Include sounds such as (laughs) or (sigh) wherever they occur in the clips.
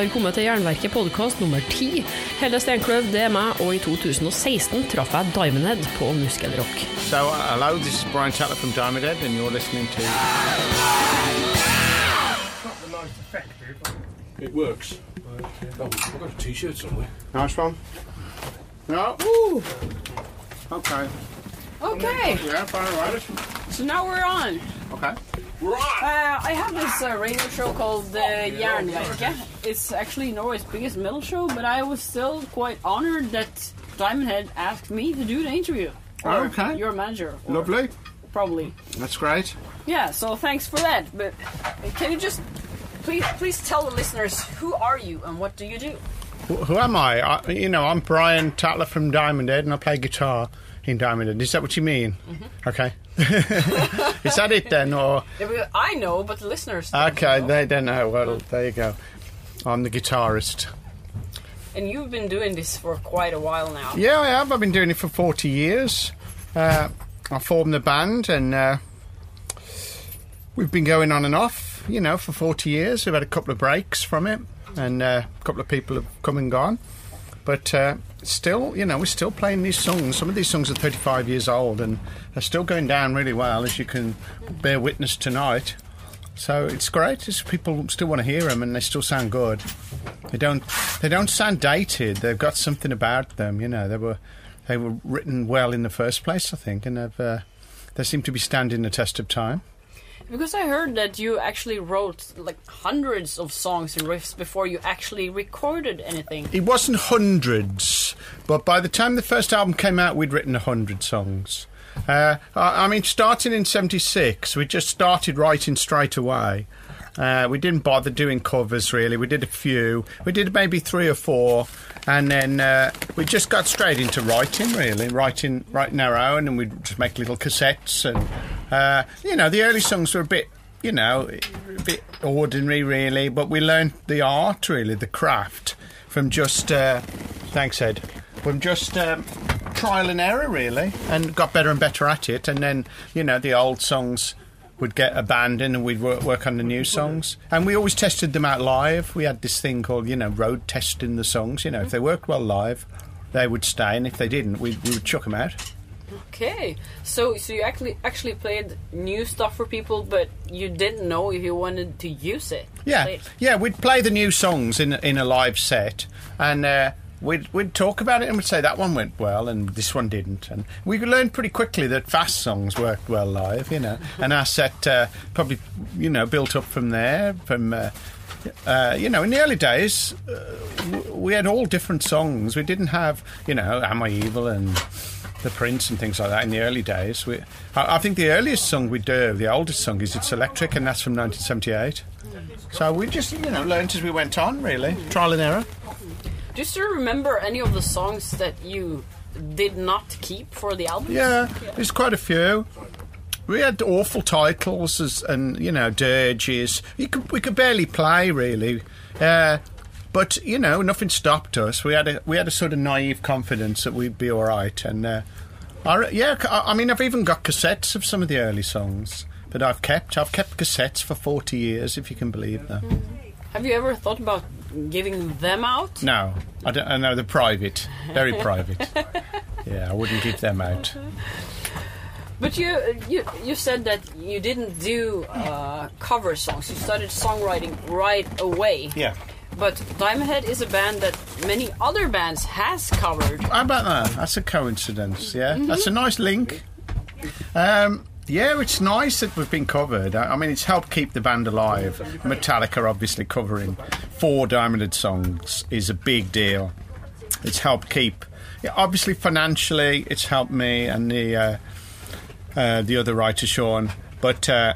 har kommet til Jernverket podkast nummer ti. Helle Steinkløv, det er meg, og i 2016 traff jeg Diamond Head på Muskelrock. So, uh, hello, this is Brian Tatler from Diamond Head, and you're listening to. It works. Oh, I've got a t-shirt somewhere. Nice one. No? Woo! Okay. Okay, Yeah, fine, right. so now we're on. Okay. Uh, I have this uh, radio show called uh, Jernverket. It's actually Norway's biggest metal show, but I was still quite honored that Diamond Head asked me to do the interview. Or Okay. Your manager. Lovely. Probably. That's great. Yeah, so thanks for that. But uh, can you just please please tell the listeners who are you and what do you do? Who am I? I? You know, I'm Brian Tatler from Diamond Head, and I play guitar in Diamond. Is that what you mean? Okay. (laughs) Is that it then, or I know, but the listeners. don't okay? know. They don't know. Well, there you go. I'm the guitarist. And you've been doing this for quite a while now. Yeah, I have. I've been doing it for 40 years. Uh, I formed the band and uh, we've been going on and off, you know, for 40 years. We've had a couple of breaks from it and uh, a couple of people have come and gone. But uh, still, you know, we're still playing these songs. Some of these songs are 35 years old and they're still going down really well, as you can bear witness tonight. So it's great. It's, people still want to hear them, and they still sound good. They don't. They don't sound dated. They've got something about them. You know, they were they were written well in the first place, I think, and uh, they seem to be standing the test of time. Because I heard that you actually wrote like hundreds of songs and riffs before you actually recorded anything. It wasn't hundreds, but by the time the first album came out, we'd written a hundred songs. Uh, I, I mean, starting in '76, we just started writing straight away. Uh, we didn't bother doing covers really. We did a few. We did maybe three or four, and then uh, we just got straight into writing. Really, writing, writing our own, and we'd just make little cassettes. And uh, you know, the early songs were a bit, you know, a bit ordinary really, but we learned the art really, the craft from just. Uh, thanks, Ed. From just. Um, trial and error really and got better and better at it and then you know the old songs would get abandoned and we'd work, work on the new songs and we always tested them out live we had this thing called you know road testing the songs you know if they worked well live they would stay and if they didn't we, we would chuck them out Okay, so so you actually actually played new stuff for people, but you didn't know if you wanted to use it. yeah it. yeah we'd play the new songs in, a- in a live set and uh, We'd, we'd talk about it and we'd say that one went well and this one didn't. And we learned pretty quickly that fast songs worked well live, you know. And our set uh, probably, you know, built up from there. From, uh, uh, you know, in the early days, uh, we had all different songs. We didn't have, you know, Am I Evil and The Prince and things like that in the early days. We, I, I think the earliest song we do, the oldest song, is It's Electric, and that's from 1978. So we just, you know, learned as we went on, really. Trial and error. Do you still remember any of the songs that you did not keep for the album? Yeah, there's quite a few. We had awful titles as, and you know dirges. You could, we could barely play really, uh, but you know nothing stopped us. We had a we had a sort of naive confidence that we'd be all right. And uh, I, yeah, I I mean I've even got cassettes of some of the early songs that I've kept. I've kept cassettes for forty years, if you can believe that. Have you ever thought about giving them out? No, I don't. Know they're private, very private. (laughs) Yeah, I wouldn't give them out. But you you you said that you didn't do uh, cover songs. You started songwriting right away. Yeah. But Diamond Head is a band that many other bands has covered. How about that? That's a coincidence, yeah? That's a nice link. Um, yeah, it's nice that we've been covered. I I mean, it's helped keep the band alive. Metallica, obviously, covering four Diamond Head songs is a big deal. It's helped keep. Yeah, obviously, financially, it's helped me and the uh, uh, the other writer, Sean. But uh,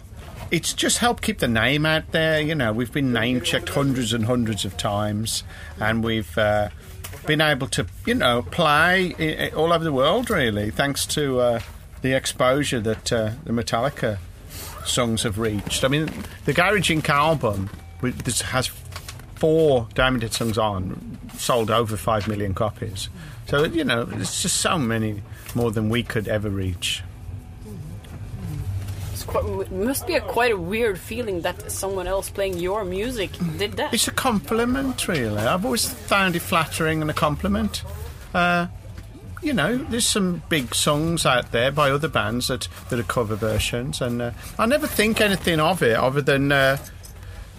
it's just helped keep the name out there. You know, we've been name checked hundreds and hundreds of times, and we've uh, been able to, you know, play all over the world. Really, thanks to uh, the exposure that uh, the Metallica songs have reached. I mean, the Garage Inc. album this has four Diamond Head songs on, sold over five million copies. So you know, it's just so many more than we could ever reach. Quite, it must be a quite a weird feeling that someone else playing your music did that. It's a compliment, really. I've always found it flattering and a compliment. Uh, you know, there's some big songs out there by other bands that, that are cover versions, and uh, I never think anything of it other than uh,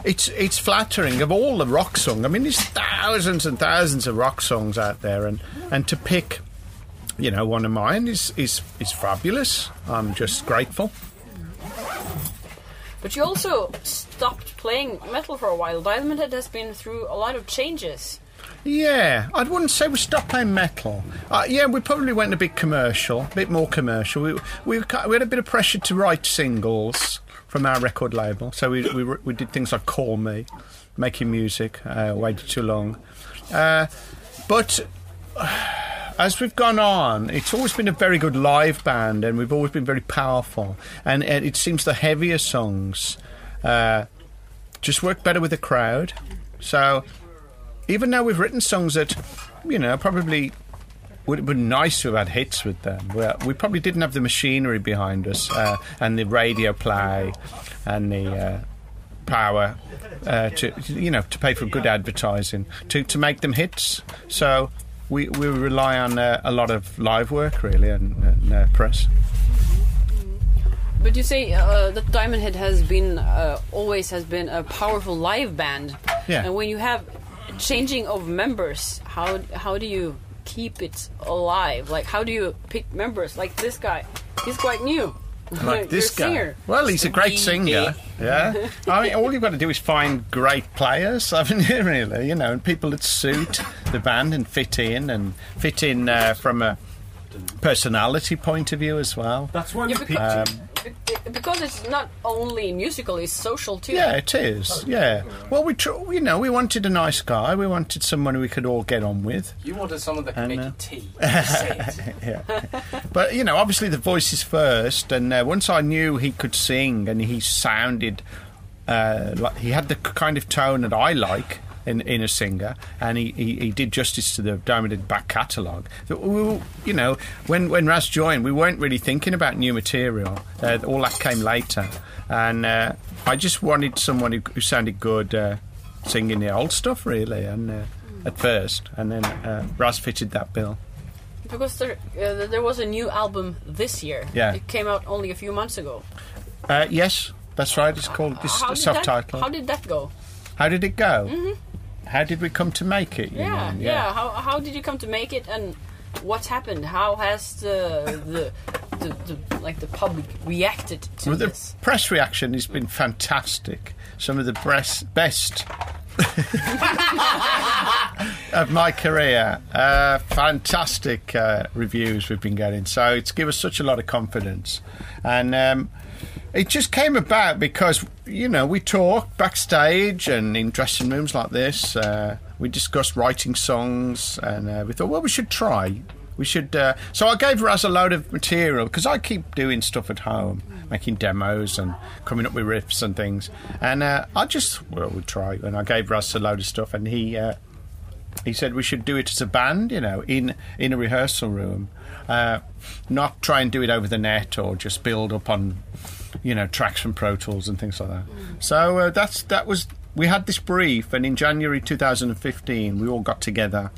it's it's flattering of all the rock songs. I mean, there's thousands and thousands of rock songs out there, and, and to pick, you know, one of mine is, is is fabulous. I'm just grateful. But you also stopped playing metal for a while. Diamond Head has been through a lot of changes. Yeah, I wouldn't say we stopped playing metal. Uh, yeah, we probably went a bit commercial, a bit more commercial. We we, we had a bit of pressure to write singles from our record label, so we we, we did things like Call Me, making music, uh, waited too long, uh, but. As we've gone on, it's always been a very good live band, and we've always been very powerful. And, and it seems the heavier songs uh, just work better with the crowd. So even though we've written songs that, you know, probably would have been nice to have had hits with them. We probably didn't have the machinery behind us uh, and the radio play and the uh, power uh, to, you know, to pay for good advertising to, to make them hits. So we, we rely on uh, a lot of live work, really, and, and uh, press. But you say uh, that Diamond Head has been uh, always has been a powerful live band. Yeah. And when you have changing of members, how how do you keep it alive? Like how do you pick members? Like this guy, he's quite new. Like this guy. singer. Well, he's a great singer. Yeah. I mean, all you've got to do is find great players, (laughs) haven't you, really? You know, and people that suit the band and fit in and fit in uh, from a personality point of view as well. That's one Yeah, you because- picked. Be- Because it's not only musical, it's social too. Yeah, it is. Yeah. Well, we, tr- you know, we wanted a nice guy. We wanted someone we could all get on with. You wanted someone that could I make know. you tea. (laughs) Yeah. But you know, obviously the voices first, and uh, once I knew he could sing and he sounded uh, like he had the k- kind of tone that I like. In, in a singer, and he, he, he did justice to the Diamond back catalogue. So we You know, when when Raz joined, we weren't really thinking about new material. Uh, all that came later, and uh, I just wanted someone who, who sounded good uh, singing the old stuff, really. And uh, at first, and then uh, Raz fitted that bill. Because there uh, there was a new album this year. Yeah. It came out only a few months ago. Uh, yes, that's right. It's called this How subtitle. That, how did that go? How did it go? How did we come to make it? you Yeah, mean? yeah. How how did you come to make it, and what's happened? How has the the, the, the like the public reacted to Well, the press reaction has been fantastic. Some of the best, best (laughs) of my career. Uh, fantastic uh, reviews we've been getting. So it's given us such a lot of confidence. And um, it just came about because, you know, we talk backstage and in dressing rooms like this. Uh, we discussed writing songs and uh, we thought, well, we should try. We should. Uh, so I gave Raz a load of material because I keep doing stuff at home, making demos and coming up with riffs and things. And uh, I just, well, we'll try. And I gave Raz a load of stuff, and he uh, he said we should do it as a band, you know, in in a rehearsal room, uh, not try and do it over the net or just build up on, you know, tracks from Pro Tools and things like that. So uh, that's that was we had this brief, and in January 2015 we all got together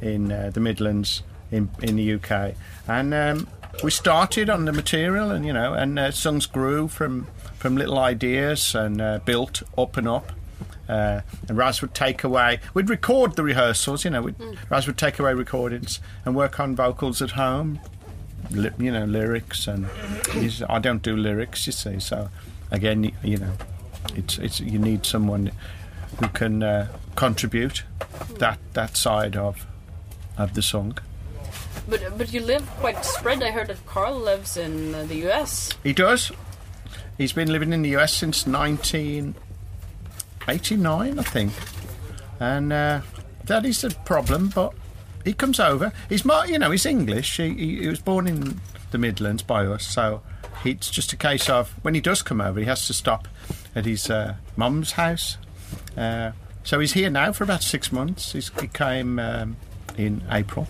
in uh, the Midlands in in the UK, and um, we started on the material, and you know, and uh, songs grew from from little ideas and uh, built up and up. Uh, and Raz would take away. We'd record the rehearsals, you know. We'd, Raz would take away recordings and work on vocals at home, li- you know, lyrics. And he's, I don't do lyrics, you see. So again, you know, it's it's you need someone who can uh, contribute that that side of of the song. But but you live quite spread. I heard that Karl lives in the U.S. He does. He's been living in the US since 1989, I think. And uh, that is a problem, but he comes over. He's, mar- you know, he's English. He, he, he was born in the Midlands by us, so it's just a case of when he does come over, he has to stop at his uh, mum's house. Uh, so he's here now for about six months. He's, he came um, in April,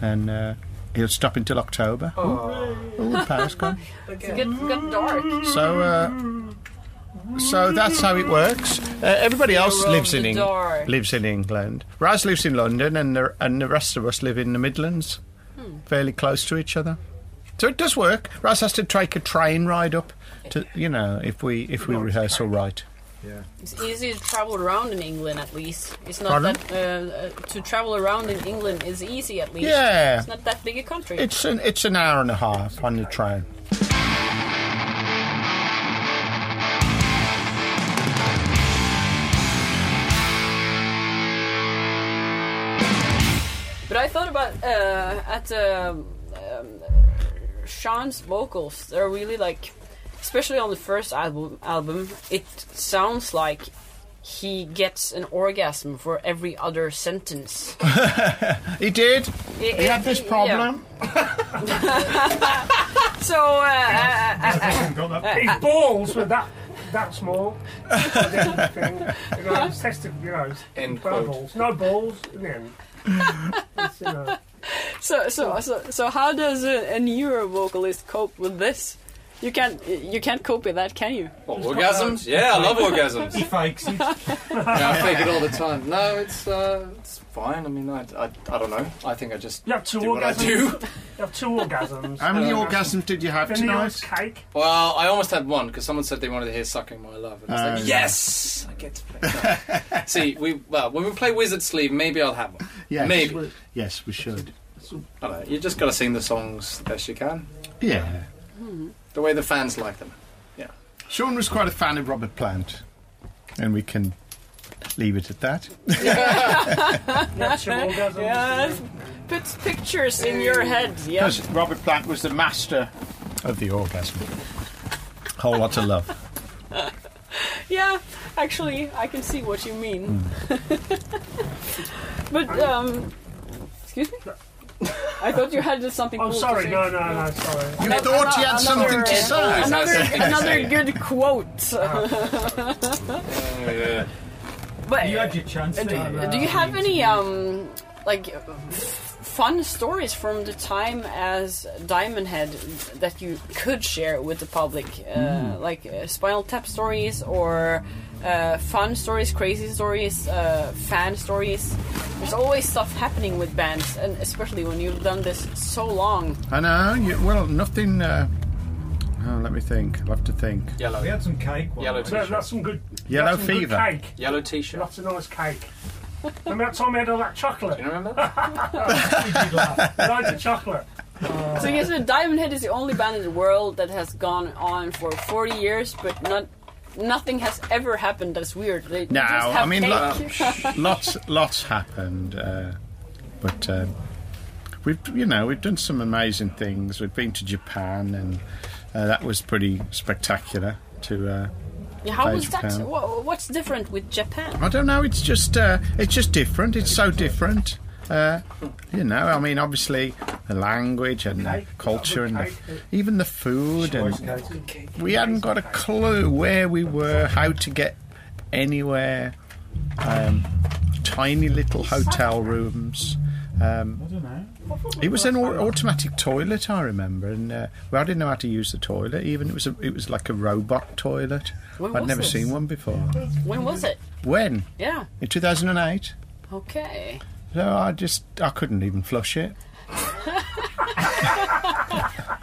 and uh, he'll stop until October. Oh, the power's gone. (laughs) It's get, get dark. So, uh, so that's how it works. Uh, everybody else Fear of lives in the Eng- dark. lives in England. Raz lives in London, and the, and the rest of us live in the Midlands, Hmm. fairly close to each other. So it does work. Raz has to take a train ride up to, you know, if we if we rehearse all right. It's easy to travel around in England, at least. It's not Pardon? that uh, uh, to travel around in England is easy, at least. Yeah. It's not that big a country. It's an it's an hour and a half on the train. I thought about uh, at um, um, Sean's vocals. They're really like, especially on the first album. Album, it sounds like he gets an orgasm for every other sentence. (laughs) He did. It- He had this it- problem. yeah. (laughs) So uh, uh, uh, His balls were that that small. (laughs) thing. You know, his testic, you know, his End no balls. No balls in the end. It's, you know, so so so so how does a, a newer vocalist cope with this? You can't you can't cope with that, can you? What, orgasms? Yeah, I love orgasms. He fakes it. (laughs) yeah, I fake it all the time. No, it's uh, it's fine. I mean, I, I, I don't know. I think I just you have two do what I orgasms. do. You have two orgasms. How many Uh, orgasms did you have Vanilla tonight? cake. Well, I almost had one because someone said they wanted to hear "Sucking My Love," and I was Oh, like, "Yes, I get to play." No. (laughs) See, we well when we play Wizard Sleeve, maybe I'll have one. Yes. Maybe. we- Yes, we should. I don't know. You just got to sing the songs the best you can, Yeah. The way the fans like them. Yeah. Sean was quite a fan of Robert Plant, and we can leave it at that. You have. Yeah, put pictures in your head. Yeah. Because Robert Plant was the master of the orgasm. Whole lot of love. (laughs) Yeah, actually, I can see what you mean. Hmm. (laughs) but um, excuse me. I thought you had something. Oh, cool sorry. To say. No, no, no. Sorry. You Another- thought you had another- something to say. Another something another good quote. (laughs) Oh, yeah. but You had your chance. do, to- do you have any um like f- fun stories from the time as Diamond Head that you could share with the public, uh, like uh, Spinal Tap stories or uh, fun stories, crazy stories, uh, fan stories? There's always stuff happening with bands, and especially when you've done this so long. I know. You, well, nothing. Uh, oh, let me think. I'll have to think. Yellow, We had some cake. Yellow t-shirt. that's some good. Yellow that's some good fever. cake. yellow T-shirt. Lots of nice cake. Remember that time we had all that chocolate? Do you remember? We did laugh. Loads of chocolate. So yes, the Diamond Head is the only band in the world that has gone on for 40 years, but not. Nothing has ever happened that's weird. They No, just have I mean, lo- lots, lots happened, uh, but um, we've, you know, we've done some amazing things. We've been to Japan, and uh, that was pretty spectacular. To uh, Yeah, How was that? What's different with Japan? I don't know. It's just, uh, it's just different. It's so different. Uh, you know, I mean, obviously the language and the culture and the, even the food and we hadn't got a clue where we were, how to get anywhere. Um, tiny little hotel rooms. Um, I don't know. It was an automatic toilet, I remember, and uh, well, I didn't know how to use the toilet. Even it was a, it was like a robot toilet. When I'd was never this? seen one before. When was it? When Yeah. in two thousand and eight. Okay. So I just I couldn't even flush it. (laughs)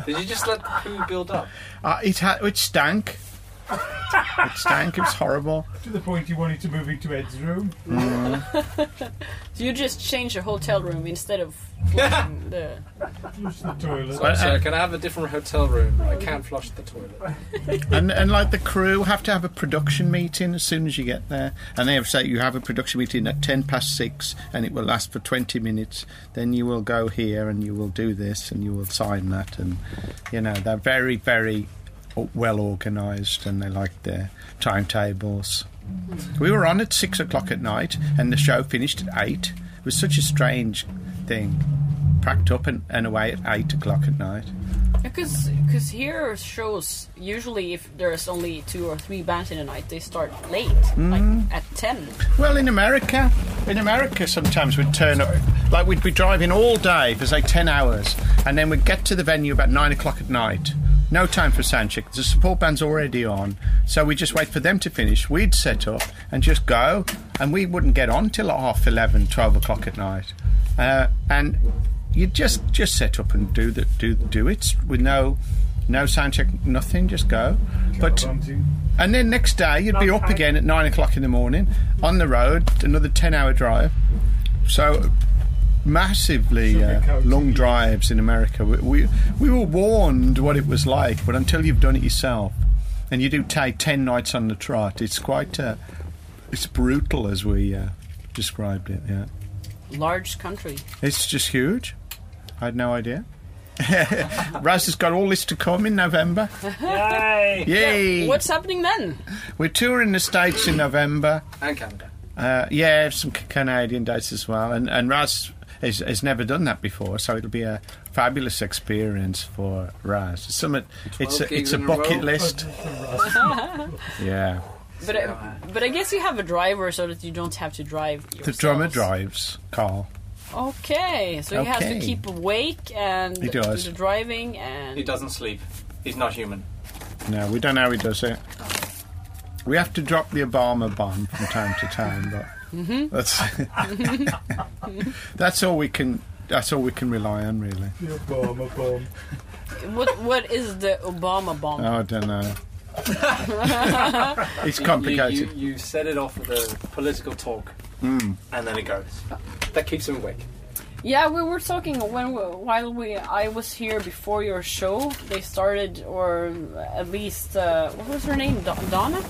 Did you just let the poo build up? Uh, it had it stank. It stank. It was horrible. (laughs) To the point you wanted to move into Ed's room. So (laughs) you just change the hotel room instead of flushing (laughs) the. Flush the toilet. Sorry, sir, can I have a different hotel room? I can't flush the toilet. And and like the crew have to have a production meeting as soon as you get there, and they have say you have a production meeting at ten past six, and it will last for twenty minutes. Then you will go here and you will do this and you will sign that, and you know they're very very well organised and they like their timetables. Mm-hmm. We were on at six o'clock at night, and the show finished at eight. It was such a strange thing. Packed up and, and away at eight o'clock at night. Because because here shows usually if there's only two or three bands in a night they start late like mm. at ten. Well, in America, in America, sometimes we'd turn up like we'd be driving all day for say 10 hours and then we'd get to the venue about 9 o'clock at night no time for sound check the support band's already on. So we just wait for them to finish. We'd set up and just go. And we wouldn't get on till half 11 12 o'clock at night. Uh, and you just just set up and do the do do it with no no sound check nothing. Just go. But and then next day you'd be up again at nine o'clock in the morning on the road, another ten hour drive. So massively uh, long drives in America. We, we we were warned what it was like, but until you've done it yourself, and you do take ten nights on the trot, it's quite uh, it's brutal as we uh, described it. Yeah, Large country. it's just huge. I had no idea. (laughs) Raz has got all this to come in November. Yay! Yay! What's happening then? We're touring the States in November. And Canada. Uh, yeah, some Canadian dates as well. And, and Raz has, has never done that before, so it'll be a fabulous experience for Raz. It's, some, it's, a, it's a in a bucket (laughs) list. yeah. But I, but I guess you have a driver so that you don't have to drive. The drummer drives, Karl. Okay, so he has to keep awake and He do does. the driving and He doesn't sleep. He's not human. No, we don't know how he does it. We have to drop the Obama bomb from time to time, but Mm-hmm. that's (laughs) that's all we can. That's all we can rely on, really. Bomb, a bomb. what what is the Obama bomb? Oh, I don't know. (laughs) it's complicated. You, you, you set it off with a political talk, Mm. and then it goes. That keeps him awake. Yeah, we were talking when we, while we I was here before your show. They started, or at least uh, what was her name? Do- Donna,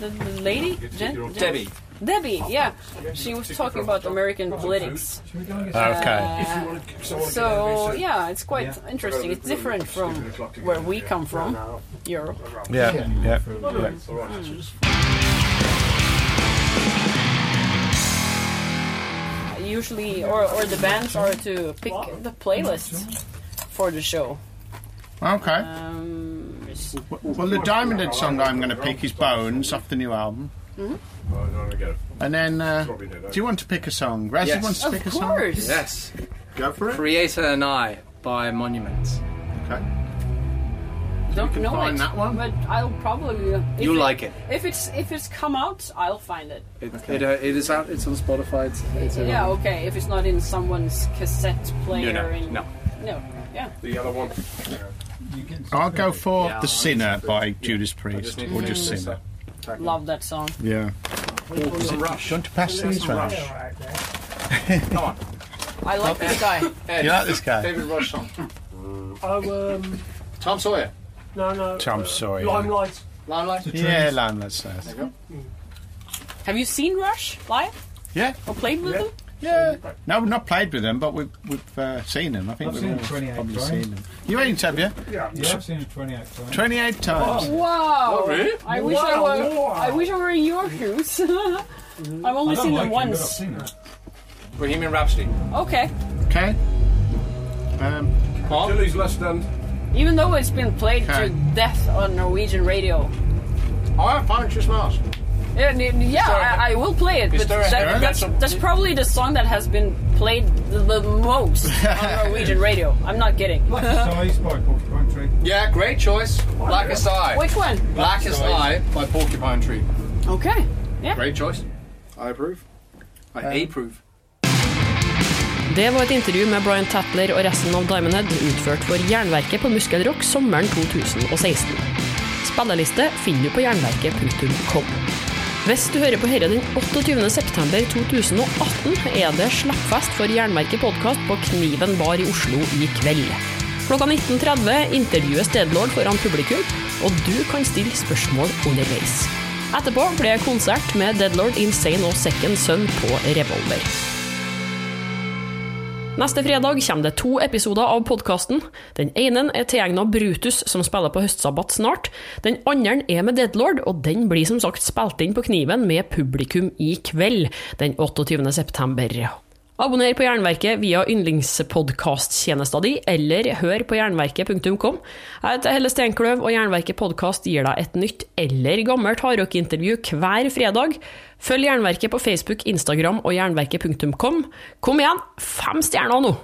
the, the lady, Jen? Jen- Debbie. Debbie. Yeah, she was talking about American politics. Should we go and get Okay. Uh, so yeah, it's quite interesting. It's different from where we come from, Europe. Yeah, yeah. Usually, or or the bands are to pick the playlist for the show. Okay. Um, Well, the Diamond Head song I'm going to pick is Bones off the new album. And then, uh, do you want to pick a song? Razzie Yes. wants to of pick a song. course. Yes. Go for it. Creator and I by Monuments. Okay. Don't can know find it, that one. but I'll probably. uh, if You like it. If it's if it's come out, I'll find it. It, it, uh, it is out. It's on Spotify. It's, it's uh, Yeah, okay. If it's not in someone's cassette player. No, no, in, no. No. Yeah. The other one. I'll go for Yeah, The Sinner by Judas Priest, just need or just finish Sinner. That. Love that song. Yeah. Some Do Rush. you want to pass these round? Fire. Come on. I like this guy. (laughs) Ed, You like this guy? David Rush song. Oh, um, Tom Sawyer. no, no. Tom uh, Sawyer. Limelight. Limelight. Yeah, Lamb, let's say. There you go. Have you seen Rush live Yeah, or played with Yeah. them? Yeah. No, we've not played with them, but we've, we've uh, seen them. I think I've we've seen all them 28 probably times. seen them. You ain't, have you? Yeah. Yeah, I've seen it 28 times. 28 times. Wow! Oh, really? I wish I were. wow. I wish I were in your shoes. (laughs) I've only seen like them it, once. seen. Bohemian Rhapsody. Okay. Okay. Um, Paul. Achilles Last Stand. Even though it's been played Okay. to death on Norwegian radio. Oh, Fine Christmas. Yeah, yeah Sorry, I, I will play it, but that, that's, that's probably the song that has been played the, the most (laughs) on Norwegian radio. I'm not kidding. Size by Porcupine Tree. Yeah, great choice. Blackest Eye. Which one? Blackest Eye by Porcupine Tree. Okay. Yeah. Great choice. I approve. I um, approve. Det var et intervju med Brian Tatler og resten av Diamond Head utført for Jernverket på Muskelrock sommeren 2016. Spilleliste finner du på jernverket.com. Hvis du hører på dette den 28. september 2018, er det slappfest for Jernverket podkast på Kniven bar i Oslo i kveld. Klokka 19.30 intervjues Deadlord foran publikum, og du kan stille spørsmål underveis. Etterpå blir det konsert med Deadlord Insane og Second Son på Revolver. Neste fredag kommer det to episoder av podkasten. Den ene er tilegna Brutus, som spiller på høstsabbat snart. Den andre er med Deadlord, og den blir som sagt spilt inn på Kniven med publikum i kveld, den 28. september. Abonner på Jernverket via yndlingspodkasttjenesta di, eller hør på jernverket.kom. Jeg heter Helle Steinkløv, og Jernverket podkast gir deg et nytt eller gammelt hardrockintervju hver fredag. Følg Jernverket på Facebook, Instagram og jernverket.kom. Kom igjen, fem stjerner nå!